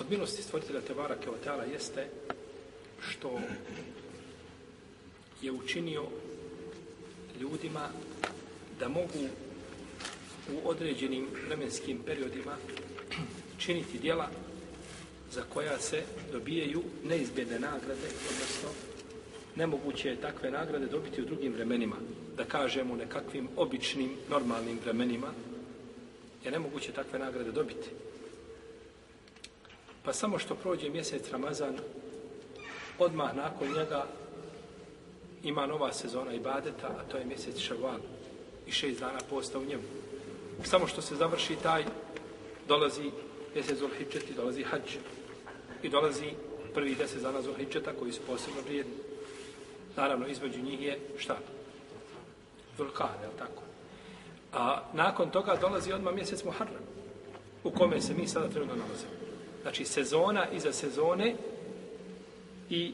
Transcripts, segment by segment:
Od milosti stvoritelja Tebara Keotala jeste što je učinio ljudima da mogu u određenim vremenskim periodima činiti dijela za koja se dobijaju neizbjedne nagrade, odnosno nemoguće je takve nagrade dobiti u drugim vremenima, da kažemo nekakvim običnim, normalnim vremenima, je nemoguće takve nagrade dobiti. Pa samo što prođe mjesec Ramazan, odmah nakon njega ima nova sezona ibadeta, a to je mjesec Šaval i šest dana posta u njemu. Samo što se završi taj, dolazi mjesec Zulhidžet i dolazi hađ. I dolazi prvi deset dana Zulhidžeta koji su posebno vrijedni. Naravno, između njih je šta? Zulkan, je tako? A nakon toga dolazi odmah mjesec Muharram, u kome se mi sada trenutno nalazimo. Znači, sezona iza sezone i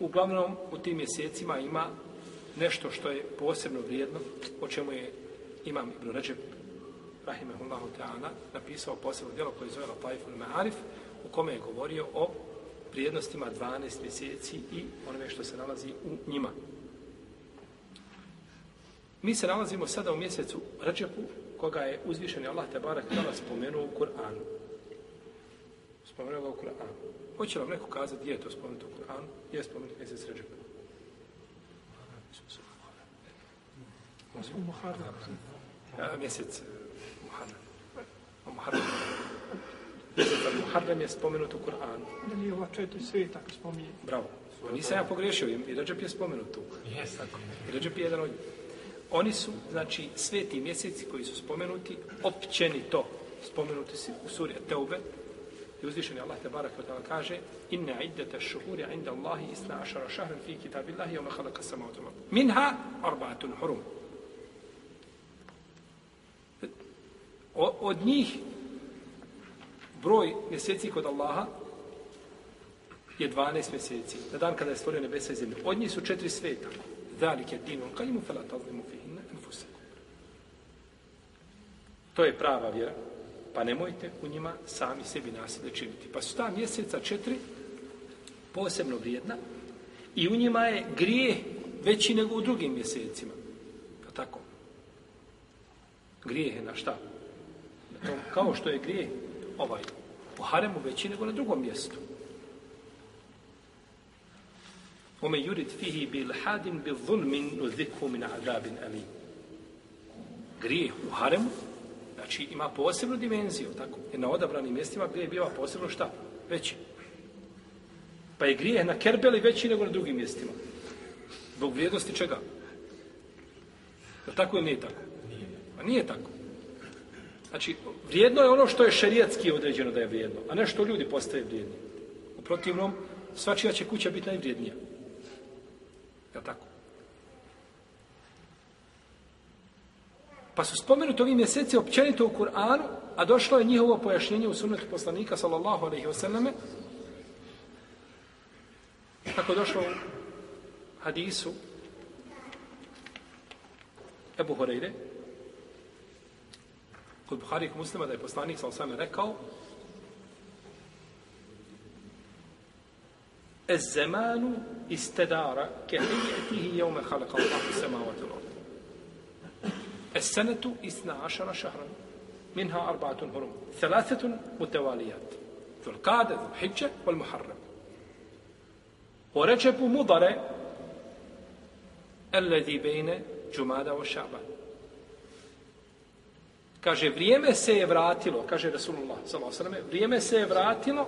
uglavnom u tim mjesecima ima nešto što je posebno vrijedno, o čemu je imam Ibn Ređeb, rahimahullahu ta'ala, napisao posebno djelo koje zove Lataiful Ma'arif, u kome je govorio o vrijednostima 12 mjeseci i onome što se nalazi u njima. Mi se nalazimo sada u mjesecu Ređepu, koga je uzvišeni Allah te barak tala spomenuo u Kur'anu. Spomenuo ga u Kur'anu. Hoće vam neko kazati gdje je to spomenuto u Kur'anu? Gdje je spomenuto mjesec Ređepa? Ja, mjesec Muharrem. Muharrem. Mjesec Muharrem je spomenut u Kur'anu. Da nije ova četiri sveta ako spominje. Bravo. Nisam ja pogrešio, i Ređep je spomenut tu. Jes, tako. I Ređep je jedan od njih. Oni su, znači, sveti mjeseci koji su spomenuti, općenito spomenuti su u suri Teube, i uzvišeni Allah te barak wa kaže inna iddata šuhuri inda Allahi isna ašara šahran fi kitabillahi joma halaka samavatu vod. Minha arbaatun hurum. O, od njih broj mjeseci kod Allaha je 12 mjeseci. Na dan kada je stvorio nebesa i zemlju. Od njih su četiri sveta. Zalike je kalimu kajimu fela tazlimu fihinna enfusakum. To je prava vjera. Pa nemojte u njima sami sebi nasilje činiti. Pa su ta mjeseca četiri posebno vrijedna i u njima je grije veći nego u drugim mjesecima. Pa tako. Grijeh je na šta? Na tom, kao što je grijeh ovaj u haremu veći nego na drugom mjestu. Ome jurid fihi bil hadin bil zulmin nuzikhu min azabin alim. Grijeh u haremu Znači, ima posebnu dimenziju, tako? Jer na odabranim mjestima grijeh biva posebno šta? Veći. Pa je grijeh na Kerbeli veći nego na drugim mjestima. Zbog vrijednosti čega? Je tako ili nije tako? Nije. Pa nije tako. Znači, vrijedno je ono što je šerijetski određeno da je vrijedno, a ne što ljudi postaje vrijedni. U protivnom, svačija će kuća biti najvrijednija. Je tako? Pa su spomenuti ovi mjeseci općenito u Kur'anu, a došlo je njihovo pojašnjenje u sunnetu poslanika, sallallahu alaihi wasallame, kako došlo u hadisu Ebu Horeire, kod Buhari i muslima, da je poslanik, sallallahu alaihi rekao, الزمان استدار كهيئته يوم خلق الله السماوات والأرض Esenetu isna ašara šahran. Minha arbatun hurum. Thelasetun mutevalijat. Zulkade, Zulhidje, vol muharram. O rečepu mudare, ellezi bejne džumada o šaban. Kaže, vrijeme se je vratilo, kaže Rasulullah s.a.v. vrijeme se je vratilo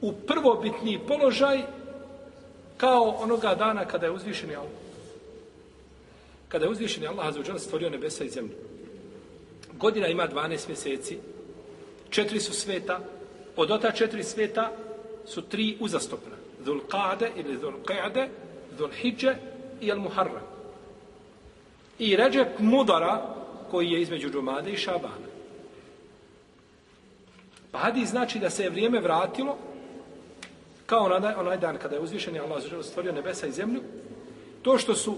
u prvobitni položaj kao onoga dana kada je uzvišen Allah kada je uzvišeni Allah azuđel stvorio nebesa i zemlju. Godina ima 12 mjeseci, četiri su sveta, od ota četiri sveta su tri uzastopna. Dhul Qade ili Dhul Qade, Dhul Hidje i Al Muharram. I Ređep Mudara, koji je između Džumade i Šabana. Pa hadis znači da se je vrijeme vratilo kao onaj, onaj dan kada je uzvišeni Allah stvorio nebesa i zemlju, to što su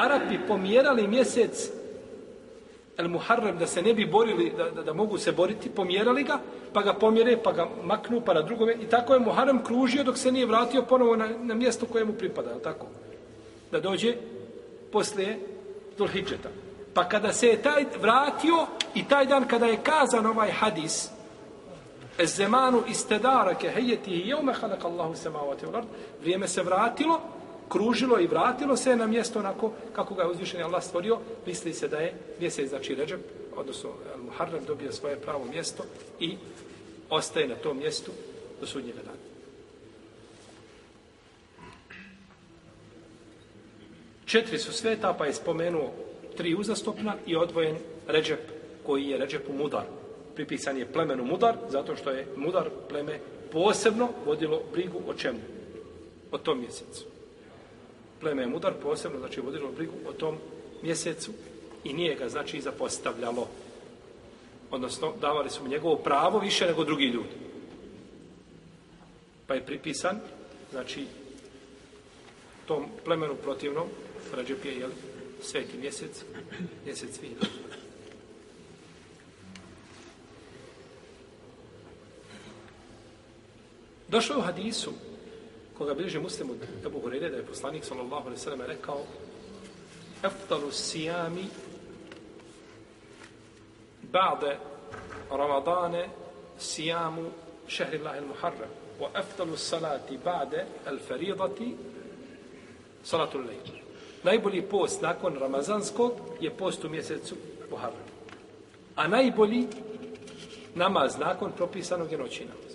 Arapi pomjerali mjesec El Muharrem, da se ne bi borili, da, da, da mogu se boriti, pomjerali ga, pa ga pomjere, pa ga maknu, pa na drugome. I tako je Muharrem kružio dok se nije vratio ponovo na, na mjesto koje mu pripada, tako? Da dođe poslije Dulhidžeta. Pa kada se je taj vratio i taj dan kada je kazan ovaj hadis, Zemanu istedara ke hejeti i jeume halak Allahu samavati u vrijeme se vratilo, kružilo i vratilo se na mjesto onako kako ga je uzvišen Allah stvorio, misli se da je mjesec, znači Ređep, odnosno Muharrem dobio svoje pravo mjesto i ostaje na tom mjestu do sudnjega dana. Četiri su sveta, pa je spomenuo tri uzastopna i odvojen Ređep, koji je Ređepu Mudar. Pripisan je plemenu Mudar, zato što je Mudar pleme posebno vodilo brigu o čemu? O tom mjesecu. Pleme Mudar posebno, znači vodilo brigu o tom mjesecu i nije ga, znači, zapostavljalo. Odnosno, davali su mu njegovo pravo više nego drugi ljudi. Pa je pripisan, znači, tom plemenu protivnom, Ređep je, jel, sveti mjesec, mjesec svina. Došlo je u hadisu, koga bilježi muslim od Ebu Hureyre, da je poslanik, sallallahu alaihi sallam, rekao Eftalu sijami ba'de Ramadane sijamu šehri Allahi muharram wa eftalu salati ba'de al-faridati salatu lejl. Najbolji post nakon Ramazanskog je post u mjesecu Muharram. A najbolji namaz nakon propisanog je noći namaz.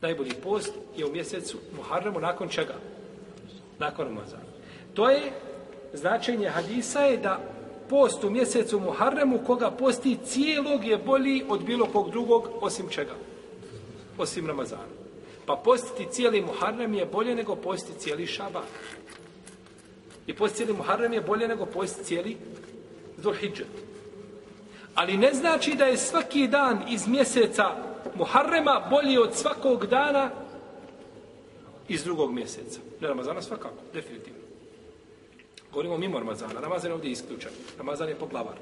Najbolji post je u mjesecu Muharremu nakon čega? Nakon Ramazana. To je značenje hadisa je da post u mjesecu Muharremu koga posti cijelog je bolji od bilo kog drugog osim čega? Osim Ramazana. Pa postiti cijeli Muharrem je bolje nego postiti cijeli Šaban. I post cijeli Muharrem je bolje nego post cijeli Zulhidžet. Ali ne znači da je svaki dan iz mjeseca Muharrema bolji od svakog dana iz drugog mjeseca. Ne Ramazana svakako, definitivno. Govorimo mimo Ramazana. Ramazan je ovdje isključen. Ramazan je poglavar.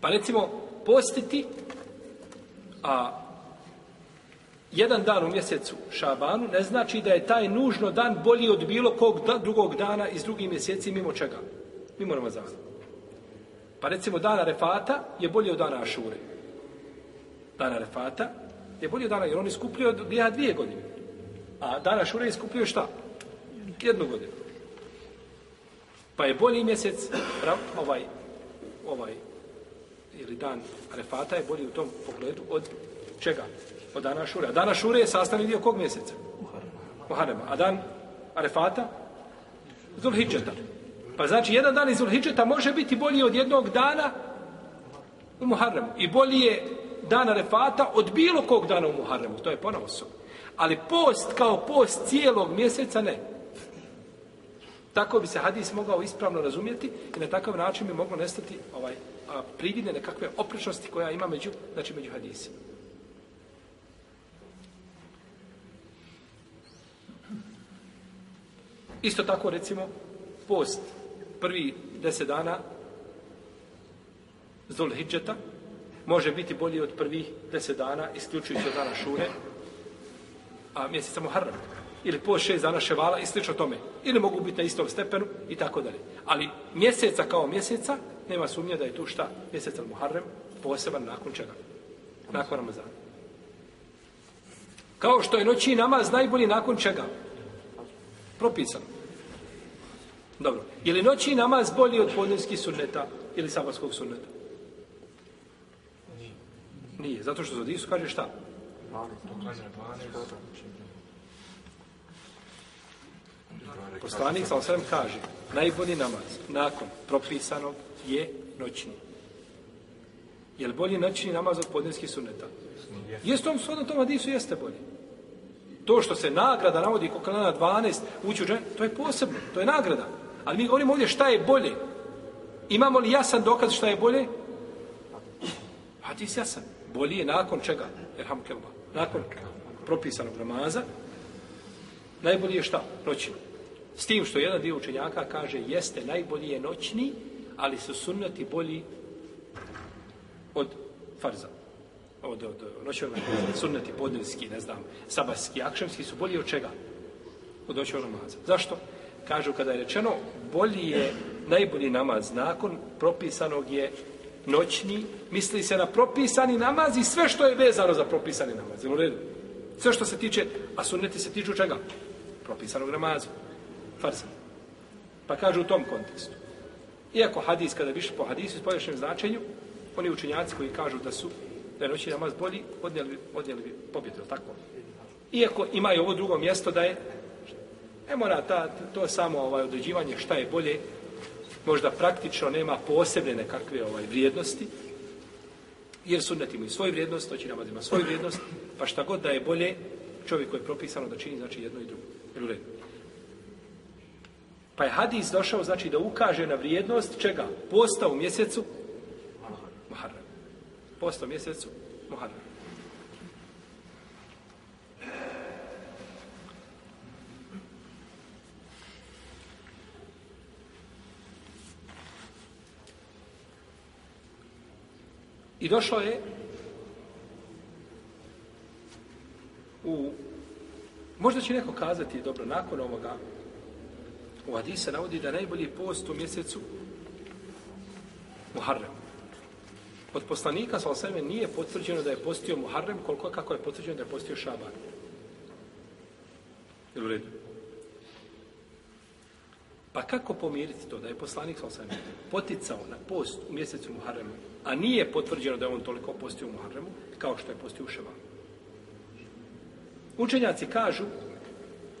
Pa recimo, postiti a jedan dan u mjesecu Šabanu ne znači da je taj nužno dan bolji od bilo kog da, drugog dana iz drugih mjeseci mimo čega? Mimo Ramazana. Pa recimo dana Refata je bolji od dana Ašure. Dana Refata je bolji dana, jer on je skupljio grijeha dvije godine. A dana šure je skupljio šta? Jednu godinu. Pa je bolji mjesec ovaj, ovaj, ili dan Refata je bolji u tom pogledu od čega? od dana šure. A dana šure je sastavni dio kog mjeseca? Muharema. A dan Arefata? Zulhidžeta. Pa znači, jedan dan iz Zulhidžeta može biti bolji od jednog dana u Muharremu. I bolji je dan refata od bilo kog dana u Muharremu. To je ponovo su. Ali post kao post cijelog mjeseca ne. Tako bi se hadis mogao ispravno razumjeti i na takav način bi moglo nestati ovaj, a, prividne nekakve oprečnosti koja ima među, znači među hadisima. Isto tako, recimo, post prvi deset dana Zulhidžeta, može biti bolji od prvih deset dana, isključujući od dana Šure, a mjeseca Muharram. Ili po šest dana Ševala i slično tome. Ili mogu biti na istom stepenu i tako dalje. Ali mjeseca kao mjeseca, nema sumnje da je tu šta? Mjeseca Muharrem poseban nakon čega? Nakon Ramazana. Kao što je noći namaz najbolji nakon čega? propisano. Dobro. Je li noći namaz bolji od podnevskih sunneta ili sabarskog sunneta? Nije. Zato što za Disu kaže šta? Poslanik sa osvrem kaže najbolji namaz nakon propisanog je noćni. Je li bolji noćni namaz od podnijskih sunneta? Jeste tom shodno tom Hadisu jeste bolji. To što se nagrada navodi koliko na 12 ući u džen, to je posebno, to je nagrada. Ali mi govorimo ovdje šta je bolje. Imamo li jasan dokaz šta je bolje? Hadis jasan. Bolje je nakon čega? Erham. Nakon propisanog namaza. Najbolje je šta? Noćni. S tim što jedan dio učenjaka kaže jeste najbolji je noćni, ali su sunnati bolji od farza. Od, od, od noćnog namaza. Sunnati podnevski, ne znam, sabarski, akšemski su bolji od čega? Od noćnog namaza. Zašto? Kažu kada je rečeno bolji je najbolji namaz nakon propisanog je noćni, misli se na propisani namaz i sve što je vezano za propisani namaz. U redu? Sve što se tiče, a sunneti se tiču čega? Propisanog namaza. Farza. Pa kaže u tom kontekstu. Iako hadis, kada biš po hadisu s površenim značenju, oni učenjaci koji kažu da su da je noćni namaz bolji, odnijeli, odnijeli bi pobjedu, tako? Iako imaju ovo drugo mjesto da je ne mora ta, to samo ovaj određivanje šta je bolje, možda praktično nema posebne nekakve ovaj vrijednosti, jer sunnet ima i svoju vrijednost, noćni namaz ima svoju vrijednost, pa šta god da je bolje, čovjek koji je propisano da čini, znači jedno i drugo. Jel u redu? Pa je hadis došao, znači, da ukaže na vrijednost čega? Posta u mjesecu Muharram. Posta u mjesecu Muharram. I došlo je u možda će neko kazati dobro nakon ovoga U Hadisa navodi da najbolji post u mjesecu Muharrem. Od poslanika sa osvrame nije potvrđeno da je postio Muharrem koliko kako je potvrđeno da je postio Šaban. Jel u redu? Pa kako pomiriti to da je poslanik sa osam poticao na post u mjesecu Muharremu, a nije potvrđeno da je on toliko postio u Muharremu kao što je postio u Ševalu? Učenjaci kažu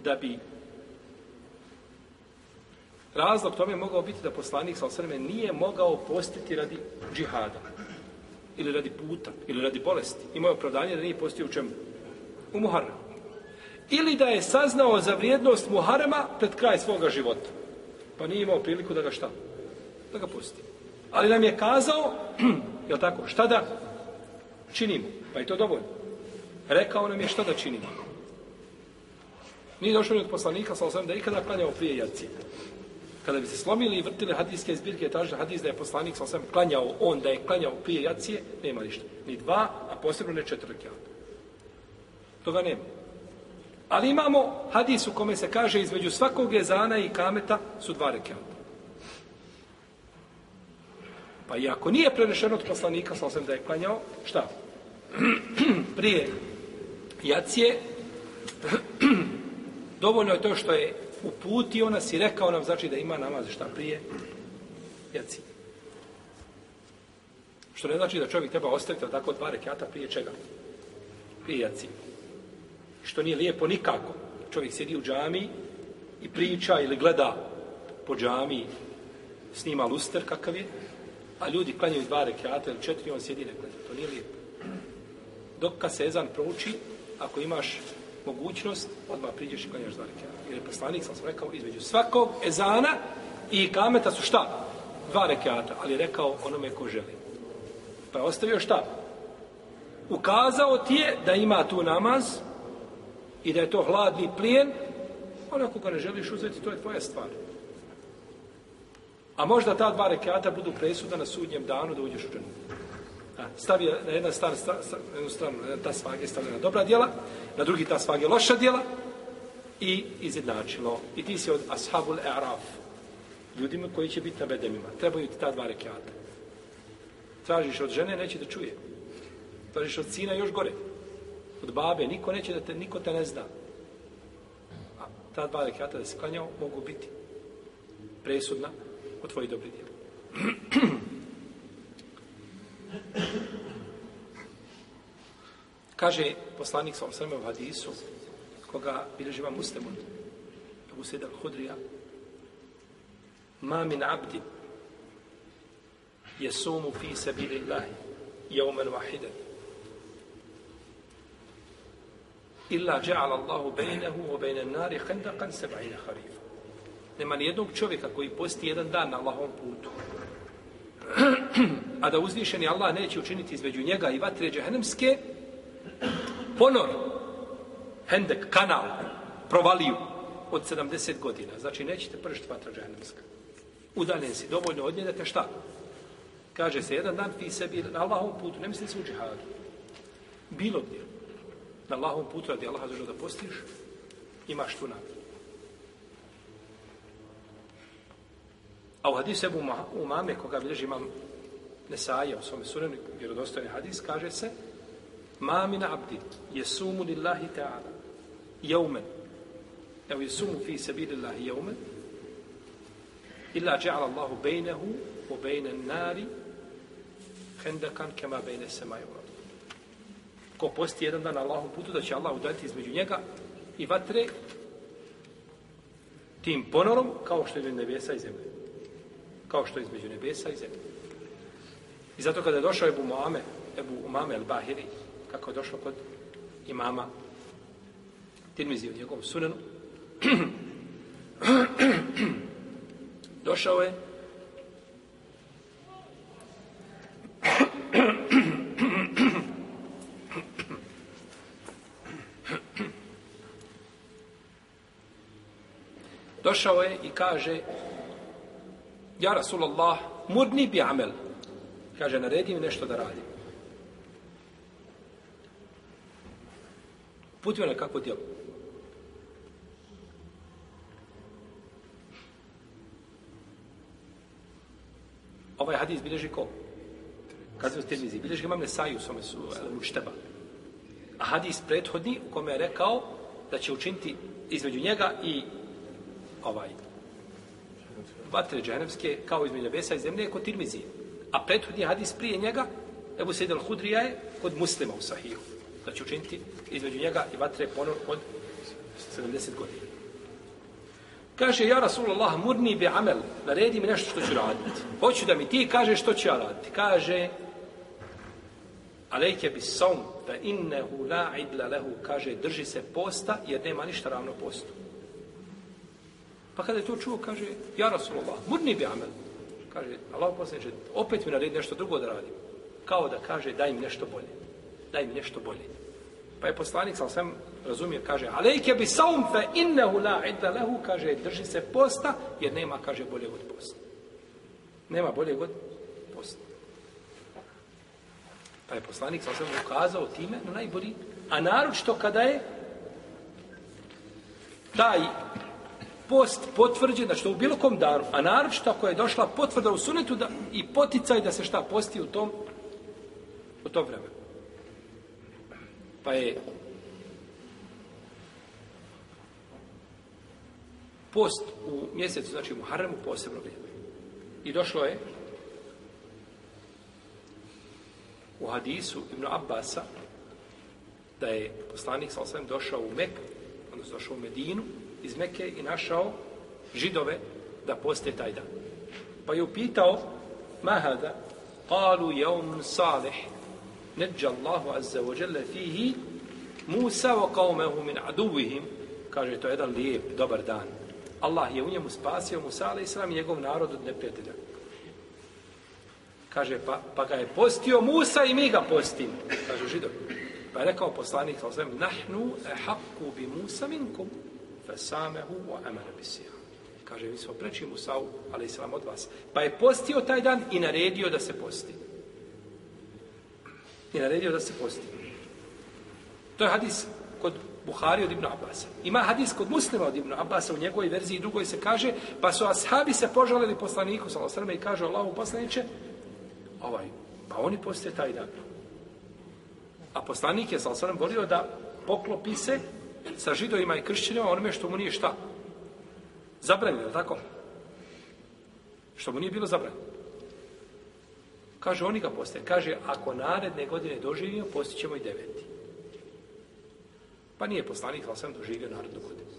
da bi Razlog tome mogao biti da poslanik sa osrme nije mogao postiti radi džihada. Ili radi puta, ili radi bolesti. Imao opravdanje da nije postio u čemu? U Muharremu. Ili da je saznao za vrijednost Muharrema pred kraj svoga života. Pa nije imao priliku da ga šta? Da ga pusti. Ali nam je kazao, je tako, šta da činimo? Pa je to dovoljno. Rekao nam je šta da činimo. Nije došlo ni od poslanika, sa osvijem, da je ikada klanjao prije jaci. kada bi se slomili i vrtili hadijske zbirke, tražili hadis da je poslanik sa osvijem, klanjao, on da je klanjao prije jacije, nema ništa. Ni dva, a posebno ne četiri rekiata. Toga nema. Ali imamo hadis u kome se kaže između svakog jezana i kameta su dva rekiata. Pa i ako nije prenešeno od poslanika sa osam da je klanjao, šta? prije jacije, dovoljno je to što je uputio nas i rekao nam, znači da ima namaz šta prije jacije. Što ne znači da čovjek treba ostaviti tako dva rekiata prije čega? Prije jacije. Što nije lijepo nikako. Čovjek sjedi u džami i priča ili gleda po džami, snima luster kakav je, a ljudi klanjaju dva rekiata ili četiri, on sjedi ne gleda. To nije lijepo. Dok kad se ezan prouči, ako imaš mogućnost, odmah priđeš i klanjaš dva rekiata. Jer je poslanik, sam sam rekao, između svakog ezana i kameta su šta? Dva rekiata, ali je rekao onome ko želi. Pa je ostavio šta? Ukazao ti je da ima tu namaz i da je to hladni plijen, onako ga ne želiš uzeti, to je tvoja stvar. A možda ta dva rekiata budu presuda na sudnjem danu da uđeš u džanu stavi na jedan stan, sta, na jednu stranu, ta svage stavljena dobra djela, na drugi ta svage loša djela i izjednačilo. I ti si od ashabul e'raf, ljudima koji će biti na bedemima. Trebaju ti ta dva rekiata. Tražiš od žene, neće da čuje. Tražiš od sina, još gore. Od babe, niko neće da te, niko te ne zna. A ta dva rekata da se klanjao, mogu biti presudna u tvoji dobri djeli. Kaže poslanik sa osrme u hadisu, koga bilježiva muslimun, Abu Sejda al-Hudrija, ma min abdi jesumu fi sabili Allahi jauman vahidan, illa ja'ala Allahu bejnehu wa bejne nari khandaqan seba'ina harifa. Nema ni jednog čovjeka koji posti jedan dan na Allahovom putu a da uzvišeni Allah neće učiniti između njega i vatre džehennemske ponor, hendek, kanal, provaliju od 70 godina. Znači, nećete pršiti vatra džehennemska. Udaljen si dovoljno od nje da te šta? Kaže se jedan dan ti sebi na Allahovom putu, ne misli se u džihadu. Bilo gdje. Na Allahom putu radi Allaha zašto da postiš, imaš tu nagradu. A u hadisu Ebu Umame, koga bilježi imam Nesaja u svome sunenu, vjerodostojni hadis, kaže se Mamina abdi jesumu lillahi ta'ala jeumen evo jesumu fi sebi lillahi jeumen illa ja'ala Allahu bejnehu u bejne nari hendakan kema bejne sema Ko posti jedan dan Allahu putu, da će Allah udati između njega i vatre tim ponorom kao što je između nebesa i zemlje. Kao što je između nebesa i zemlje. I zato kada je došao Ebu Muame, Ebu Umame el-Bahiri, kako je došao kod imama Tirmizi u njegovom sunenu, došao je došao je i kaže Ja Rasulallah, mudni bi amel. Kaže, naredi mi nešto da radim. Putio na kakvo djelo. Ovaj hadis bilježi ko? Kad se tirmizi, bilježi imam Nesaju u svome su mušteba. A hadis prethodni u kome je rekao da će učiniti između njega i ovaj vatre dženevske kao između nebesa i zemlje kod tirmizi. A prethodni hadis prije njega Ebu Sejid al-Hudrija je kod muslima u sahihu. Da će učiniti između njega i vatre ponor od 70 godina. Kaže, ja Rasulullah, murni bi amel, naredi mi nešto što ću raditi. Hoću da mi ti kaže što ću ja raditi. Kaže, alejke bi saum, da innehu la idla lehu, kaže, drži se posta, jer nema ništa ravno postu. Pa kada je to čuo, kaže, ja Rasulullah, murni bi amel. Kaže, Allah posljedniče, opet mi naredi nešto drugo da radim. Kao da kaže, daj mi nešto bolje. Daj mi nešto bolje. Pa je poslanik, sam sam razumije, kaže, alejke bi saum fe innehu la idda lehu, kaže, drži se posta, jer nema, kaže, bolje od posta. Nema bolje od posta. Pa je poslanik, sam sam ukazao time na najbolji, a naročito kada je taj post potvrđen, znači što u bilo kom danu, a naročito ako je došla potvrda u sunetu da, i poticaj da se šta posti u tom, u tom vremenu. Pa je post u mjesecu, znači u Haremu posebno vrijeme. I došlo je u hadisu Ibn Abbasa da je poslanik sa osvijem došao u Mek, odnosno došao u Medinu, iz Mekke i našao židove da poste taj dan. Pa je upitao Mahada, qalu jaumun salih, neđa Allahu azza wa jalla fihi Musa wa qawmehu min aduvihim, kaže to je jedan lijep, dobar dan. Allah je u njemu spasio Musa alaih i njegov narod od neprijatelja. Kaže, pa, pa ga je postio Musa i mi ga postimo. Kaže židovi. Pa je rekao poslanik, sallam, nahnu ehakku bi Musa minkum fesamehu wa amara bisija. Kaže, mi smo preči Musa'u, ali i od vas. Pa je postio taj dan i naredio da se posti. I naredio da se posti. To je hadis kod Buhari od Ibn Abbas. Ima hadis kod muslima od Ibn Abbas u njegovoj verziji i drugoj se kaže, pa su ashabi se požalili poslaniku, salosrme, i kaže Allahu poslaniće, ovaj, pa oni poste taj dan. A poslanik je, salosrme, volio da poklopi se sa židovima i kršćanima onome što mu nije šta? Zabranjeno, tako? Što mu nije bilo zabranjeno. Kaže, oni ga postaje. Kaže, ako naredne godine doživimo, postićemo i deveti. Pa nije poslanik, ali sam doživio narednu godinu.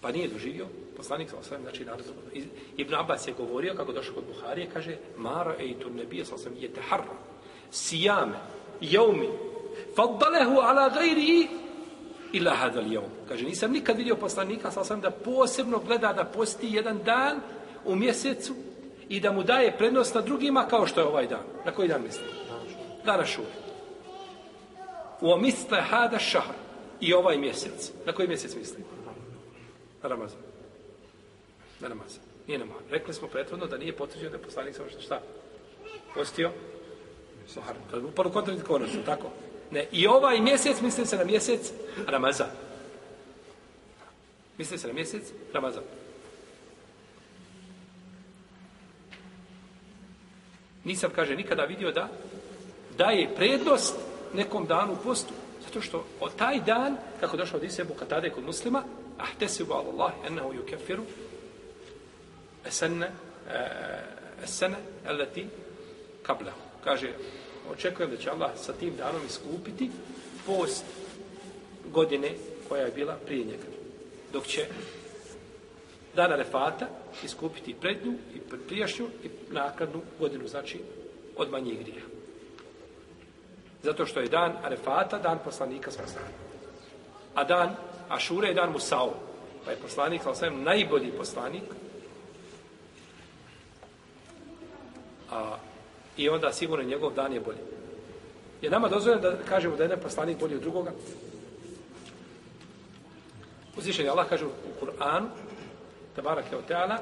Pa nije doživio, poslanik sa osvijem, znači narodu. Ibn Abbas je govorio, kako došao kod Buharije, kaže, Mara ejtu nebije sa osvijem, je teharra, sijame, jaumi, faddalehu ala gajri ila hadal jaum. Kaže, nisam nikad vidio poslanika sa sam da posebno gleda da posti jedan dan u mjesecu i da mu daje prednost na drugima kao što je ovaj dan. Na koji dan misli? Dana šuri. U omisle hada šahar. i ovaj mjesec. Na koji mjesec misli? Na Ramazan. Na Ramazan. Nije nama. Rekli smo prethodno da nije potvrđeno da je poslanik samo šta? Postio? Muharrem. kontradiktorno su, tako? Ne. I ovaj mjesec misli se na mjesec Ramazan. Misli se na mjesec Ramazan. Nisam, kaže, nikada vidio da daje prednost nekom danu postu. Zato što od taj dan, kako došao od Isebu Katade kod muslima, ahtesibu ala Allah, ennehu ju kefiru, esenne, eh, esene, eleti, kablehu. Kaže, očekujem da će Allah sa tim danom iskupiti post godine koja je bila prije njega. Dok će dana refata iskupiti prednju i prijašnju i nakladnu godinu, znači od manjih grija. Zato što je dan Arefata, dan poslanika sa A dan Ašure je dan Musao. Pa je poslanik, sa osvijem, najbolji poslanik. A, I onda sigurno njegov dan je bolji. Je nama dozvoljeno da kažemo da je jedan poslanik bolji od drugoga? Uzvišen je Allah kaže u Kur'anu, tabarak je o teala,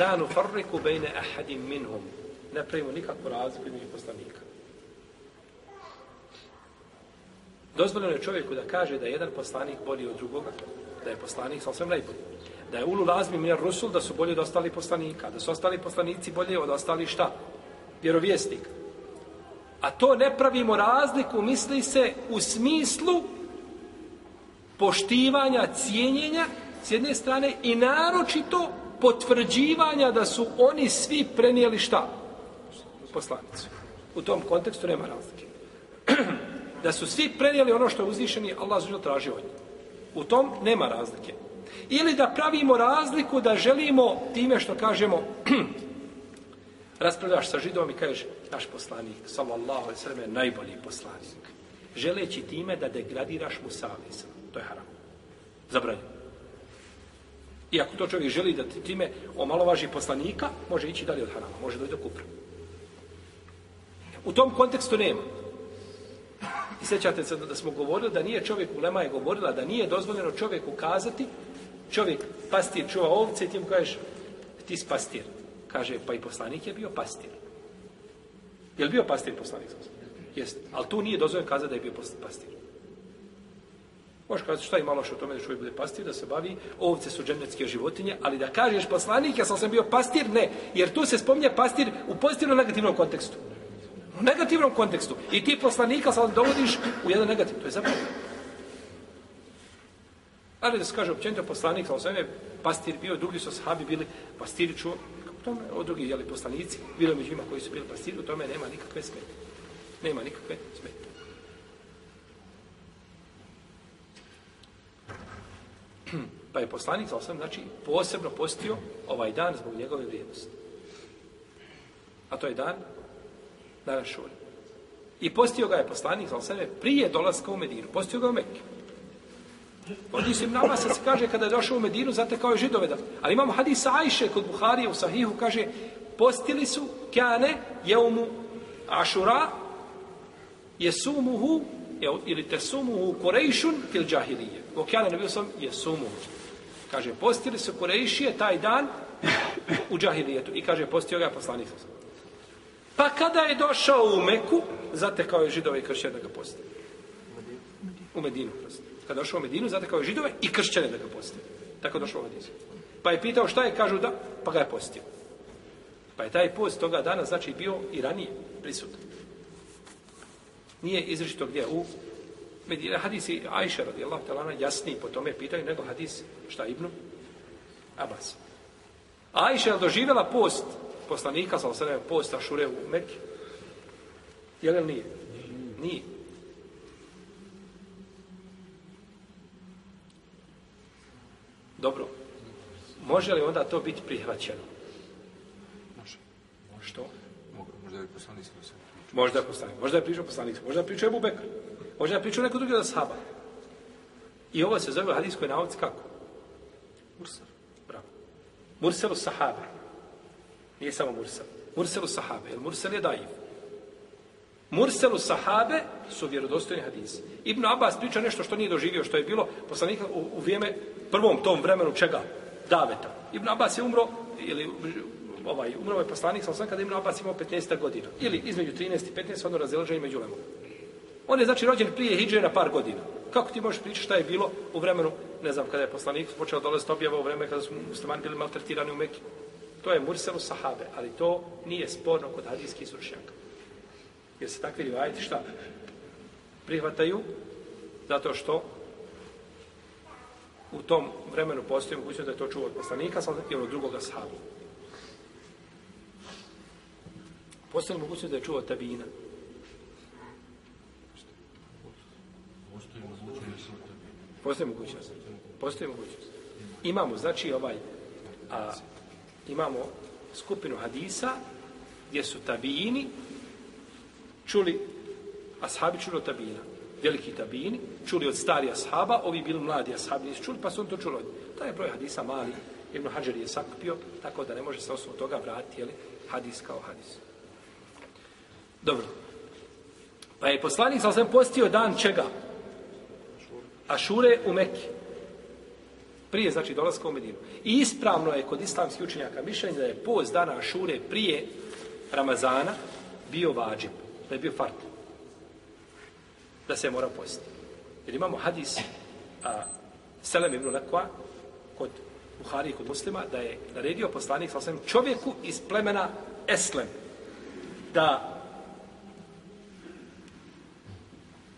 la nufarriku bejne ahadim minhum. Ne pravimo nikakvu razliku između poslanika. Dozvoljeno je čovjeku da kaže da je jedan poslanik bolji od drugoga, da je poslanik sa svem najbolji. Da je ulu lazmi mir rusul, da su bolji od ostali poslanika, da su ostali poslanici bolji od ostali šta? Vjerovjesnik. A to ne pravimo razliku, misli se, u smislu poštivanja, cijenjenja s jedne strane i naročito potvrđivanja da su oni svi prenijeli šta? Poslanicu. U tom kontekstu nema razlike. da su svi prenijeli ono što je uzvišeni Allah zašto traži od njih. U tom nema razlike. Ili da pravimo razliku da želimo time što kažemo raspravljaš sa židom i kažeš naš poslanik, sallallahu alaihi sallam, je najbolji poslanik. Želeći time da degradiraš mu savisa. To je haram. Zabranjeno. I ako to čovjek želi da time omalovaži poslanika, može ići dalje od harama, može doći do kupra. U tom kontekstu nema. I sjećate se da smo govorili da nije čovjek, Ulema je govorila da nije dozvoljeno čovjeku kazati, čovjek pastir čuva ovce i ti mu kažeš, ti si pastir. Kaže, pa i poslanik je bio pastir. Je li bio pastir poslanik? Jest. Ali tu nije dozvoljeno kazati da je bio pastir. Možeš kazati šta ima loše o tome da čovjek bude pastir, da se bavi, ovce su dženecke životinje, ali da kažeš poslanik, ja sam sam bio pastir, ne. Jer tu se spominje pastir u pozitivnom negativnom kontekstu. U negativnom kontekstu. I ti poslanika sad dovodiš u jedan negativ. To je zapravo. Ali da se kaže općenito poslanik, sa osvijem pastir bio, drugi su sahabi bili pastiri čuo, tome, od drugih jeli, poslanici, bilo među njima koji su bili pastiri, u tome nema nikakve smete. Nema nikakve smete. Pa je poslanik, sa osvijem, znači, posebno postio ovaj dan zbog njegove vrijednosti. A to je dan na Rašuri. I postio ga je poslanik, sa sebe, prije dolaska u Medinu. Postio ga u Mekke. Ovdje se nama se kaže kada je došao u Medinu, zate kao je židove da. Ali imamo hadis Ajše kod Buharije u Sahihu, kaže, postili su kane jeumu ašura jesumuhu ili te sumuhu fil jahiliyya. džahilije. O kjane ne bio sam jesumuhu. Kaže, postili su korejšije taj dan u džahilijetu. I kaže, postio ga poslanik. Pa kada je došao u Meku, zatekao je židove i kršćane da ga poste. U Medinu, prosto kad došao u Medinu, zatekao je židove i kršćane da ga poste. Tako došao u Medinu. Pa je pitao šta je, kažu da, pa ga je postio. Pa je taj post toga dana, znači, bio i ranije prisutan. Nije izričito gdje, u Medina. Hadis i Ajša, radijallahu talana, jasniji po tome pitaju nego hadis, šta Ibnu? Abbas. Ajša je doživjela post poslanika, sa osreme posta šure u Mekke? Je li nije? Nije. Dobro. Može li onda to biti prihvaćeno? Može. Što? Možda je poslanik sa Možda je poslanik. Možda je pričao poslanik. Možda je pričao Ebu Bekr. Možda je pričao neko drugi od sahaba. I ovo se zove hadijskoj nauci kako? Mursal. Bravo. Murselu sahabe. Nije samo mursel. Murselu sahabe. Jer mursel je daiv. Murselu sahabe su vjerodostojni hadisi. Ibn Abbas priča nešto što nije doživio, što je bilo poslanika u, u vrijeme, prvom tom vremenu čega? Daveta. Ibn Abbas je umro, ili ovaj, umro je poslanik, sam sam kada Ibn Abbas imao 15 godina. Ili između 13 i 15, ono razilaženje među lemom. On je znači rođen prije Hidže na par godina. Kako ti možeš pričati šta je bilo u vremenu, ne znam, kada je poslanik počeo dolaziti objava u vreme kada su muslimani bili maltretirani u Mekiju. To je Murselu sahabe, ali to nije sporno kod hadijskih stručnjaka. Jer se takvi rivajeti šta? Prihvataju zato što u tom vremenu postoji mogućnost da je to čuo od poslanika ili od drugoga sahaba. Postoji mogućnost da je čuo od tabina. Postoji mogućnost. Postoji mogućnost. Imamo, znači, ovaj, a, imamo skupinu hadisa gdje su tabini čuli, ashabi čuli od tabina, veliki tabini, čuli od stari ashaba, ovi bili mladi ashabi, nisu čuli, pa su on to čuli od Taj je broj hadisa mali, Ibn Hajar je sakupio, tako da ne može se osnovu toga vratiti, jeli, hadis kao hadis. Dobro. Pa je poslanik, sam postio dan čega? Ašure u Mekki. Prije, znači, dolaska u Medinu. I ispravno je kod islamskih učenjaka mišljenje da je post dana Ašure prije Ramazana bio vađen da je bio fart. Da se mora postiti. Jer imamo hadis a, Selem ibn Lekva kod Buhari i kod muslima da je naredio poslanik sa čovjeku iz plemena Eslem da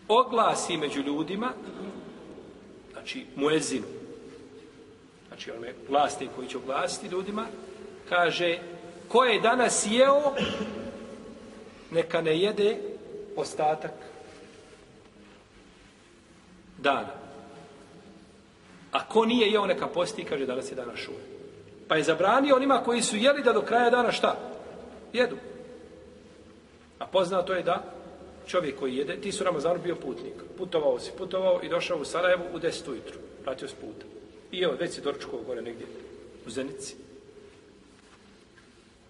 oglasi među ljudima znači muezinu, znači on je vlasti koji će oglasiti ljudima, kaže, ko je danas jeo, neka ne jede ostatak dana. A ko nije jeo, neka posti, kaže, danas je dana šume. Pa je zabranio onima koji su jeli da do kraja dana šta? Jedu. A poznato je da čovjek koji jede, ti su Ramazanu bio putnik. Putovao si, putovao i došao u Sarajevo u 10 ujutru. Vratio s puta. I evo, već si doručkao gore negdje u Zenici.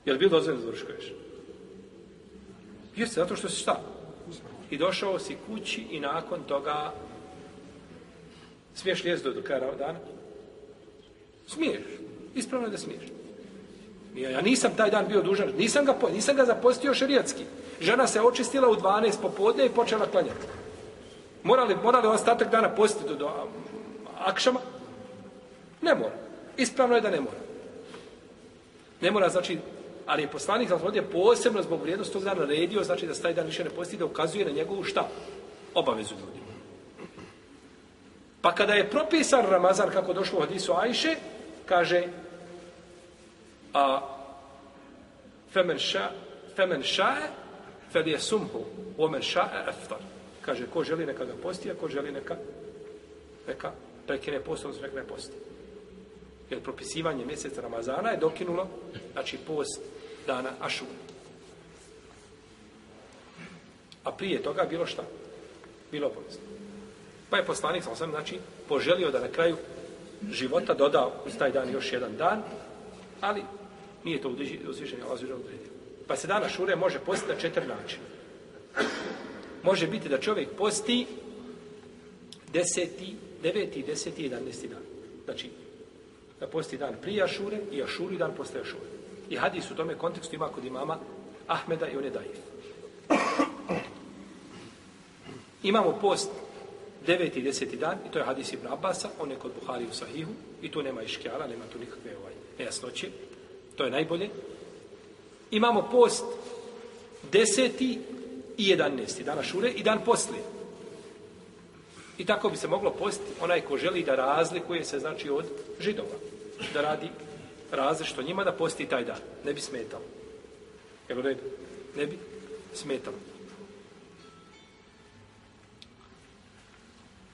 Jel bilo dozvoljeno da doručkuješ? Jeste, zato što si šta? I došao si kući i nakon toga smiješ lijest do kraja dana? Smiješ. Ispravno je da smiješ. Ja, ja nisam taj dan bio dužan, nisam ga, nisam ga zapostio šerijatski. Žena se očistila u 12 popodne i počela klanjati. Morali, morali ostatak dana postiti do, do akšama? Ne mora. Ispravno je da ne mora. Ne mora, znači, ali je poslanik za je posebno zbog vrijednosti tog dana naredio, znači da se taj dan više ne posti, da ukazuje na njegovu šta? Obavezu ljudima. Pa kada je propisan Ramazan, kako došlo u hadisu Ajše, kaže, a femen ša, femen šae, fel je sumhu, omen šae eftar. Kaže, ko želi neka ga posti, a ko želi neka, neka prekine post, odnosno neka ne posti. Jer propisivanje mjeseca Ramazana je dokinulo, znači, post dana Ašura. A prije toga bilo šta? Bilo obavezno. Pa je poslanik, sam sam, znači, poželio da na kraju života dodao uz taj dan još jedan dan, ali nije to uzvišenje Allah zvižao odredio. Pa se dana šure može postiti na četiri načina. Može biti da čovjek posti deseti, deveti, deseti i jedanesti dan. Znači, da posti dan prije Ašure i Ašuri dan posle Ašure. I hadis u tome kontekstu ima kod imama Ahmeda i on je dajiv. Imamo post deveti i deseti dan i to je hadis Ibn Abbasa, on je kod Buhari u Sahihu i tu nema iškjala, nema tu nikakve ovaj, nejasnoće. To je najbolje. Imamo post deseti i jedanesti dana šure i dan poslije. I tako bi se moglo postiti onaj ko želi da razlikuje se znači od židova. Da radi različito njima da posti taj dan. Ne bi smetalo. Jel u redu? Ne bi smetalo.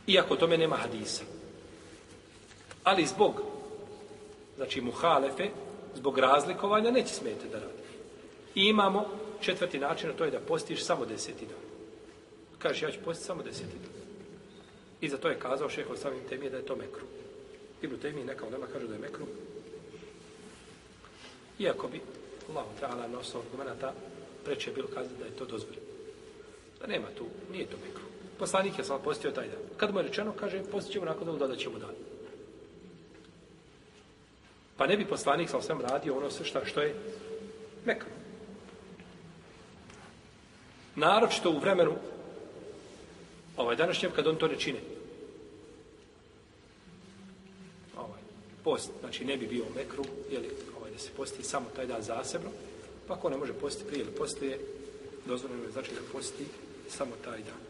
Iako tome nema hadisa. Ali zbog znači muhalefe, zbog razlikovanja, neće smete da radi. I imamo četvrti način, a to je da postiš samo deseti dan. Kažeš, ja ću postiti samo deseti dan. I za to je kazao šeho samim temije da je to mekru. Ibn Taymi neka u nama kaže da je mekru. Iako bi, Allah ta'ala, na osnovu argumenta, preče bilo kazati da je to dozvoljeno. Da nema tu, nije to mekru. Poslanik je sam postio taj dan. Kad mu je rečeno, kaže, postit ćemo nakon toga, dodat ćemo dan. Pa ne bi poslanik sam sam radio ono sve šta, što je mekru. Naročito u vremenu ovaj današnjem kad on to ne čine. Ovaj, post, znači ne bi bio u mekru, jeli, ovaj, da se posti samo taj dan zasebno, pa ko ne može posti prije ili poslije, dozvoljeno je znači da posti samo taj dan.